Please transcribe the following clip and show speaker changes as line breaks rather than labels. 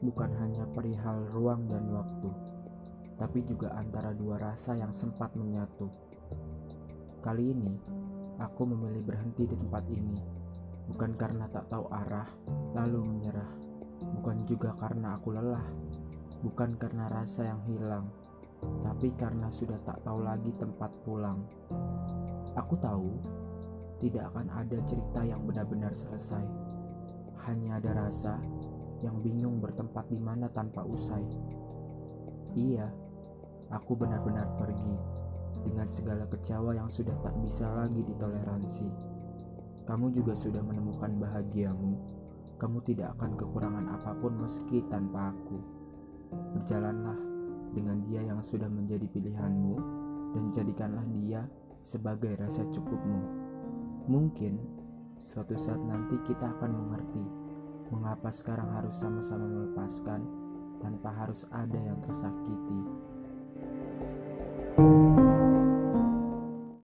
bukan hanya perihal ruang dan waktu, tapi juga antara dua rasa yang sempat menyatu. Kali ini, aku memilih berhenti di tempat ini, bukan karena tak tahu arah, lalu menyerah, bukan juga karena aku lelah, bukan karena rasa yang hilang, tapi karena sudah tak tahu lagi tempat pulang. Aku tahu tidak akan ada cerita yang benar-benar selesai, hanya ada rasa yang bingung bertempat di mana tanpa usai. Iya, aku benar-benar pergi dengan segala kecewa yang sudah tak bisa lagi ditoleransi. Kamu juga sudah menemukan bahagiamu. Kamu tidak akan kekurangan apa pun meski tanpa aku. Berjalanlah dengan dia yang sudah menjadi pilihanmu dan jadikanlah dia sebagai rasa cukupmu. Mungkin suatu saat nanti kita akan mengerti mengapa sekarang harus sama-sama melepaskan tanpa harus ada yang tersakiti.